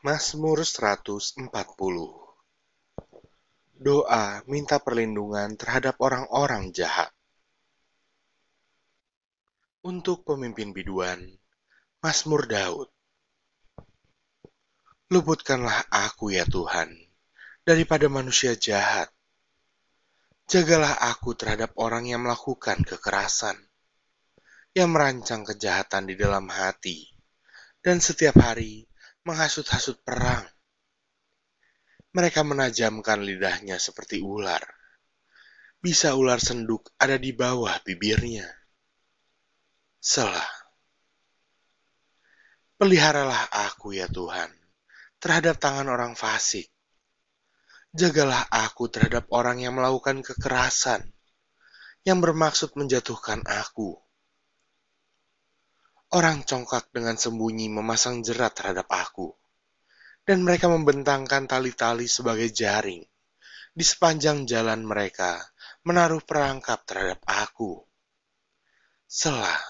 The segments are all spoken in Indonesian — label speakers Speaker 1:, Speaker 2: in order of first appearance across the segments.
Speaker 1: Mazmur 140 Doa minta perlindungan terhadap orang-orang jahat. Untuk pemimpin biduan, Mazmur Daud. Luputkanlah aku ya Tuhan, daripada manusia jahat. Jagalah aku terhadap orang yang melakukan kekerasan, yang merancang kejahatan di dalam hati, dan setiap hari menghasut-hasut perang. Mereka menajamkan lidahnya seperti ular. Bisa ular senduk ada di bawah bibirnya. Selah. Peliharalah aku ya Tuhan, terhadap tangan orang fasik. Jagalah aku terhadap orang yang melakukan kekerasan, yang bermaksud menjatuhkan aku Orang congkak dengan sembunyi memasang jerat terhadap aku, dan mereka membentangkan tali-tali sebagai jaring. Di sepanjang jalan mereka menaruh perangkap terhadap aku. Selah.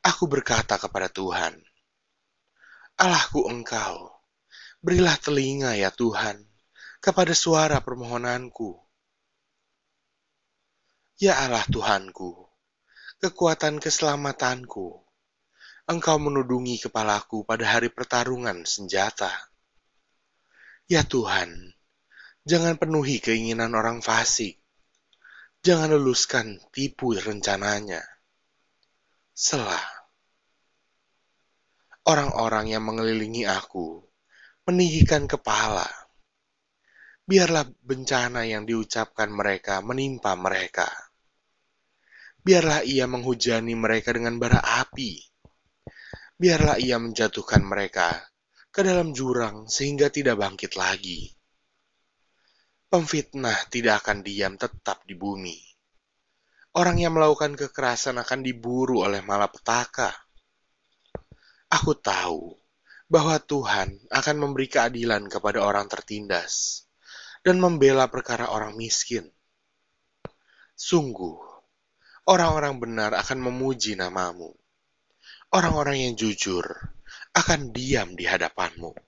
Speaker 1: Aku berkata kepada Tuhan, Allahku engkau, berilah telinga ya Tuhan, kepada suara permohonanku. Ya Allah Tuhanku, kekuatan keselamatanku. Engkau menudungi kepalaku pada hari pertarungan senjata. Ya Tuhan, jangan penuhi keinginan orang fasik. Jangan luluskan tipu rencananya. Selah. Orang-orang yang mengelilingi aku meninggikan kepala. Biarlah bencana yang diucapkan mereka menimpa mereka Biarlah ia menghujani mereka dengan bara api. Biarlah ia menjatuhkan mereka ke dalam jurang sehingga tidak bangkit lagi. Pemfitnah tidak akan diam tetap di bumi. Orang yang melakukan kekerasan akan diburu oleh malapetaka. Aku tahu bahwa Tuhan akan memberi keadilan kepada orang tertindas dan membela perkara orang miskin. Sungguh, orang-orang benar akan memuji namamu. Orang-orang yang jujur akan diam di hadapanmu.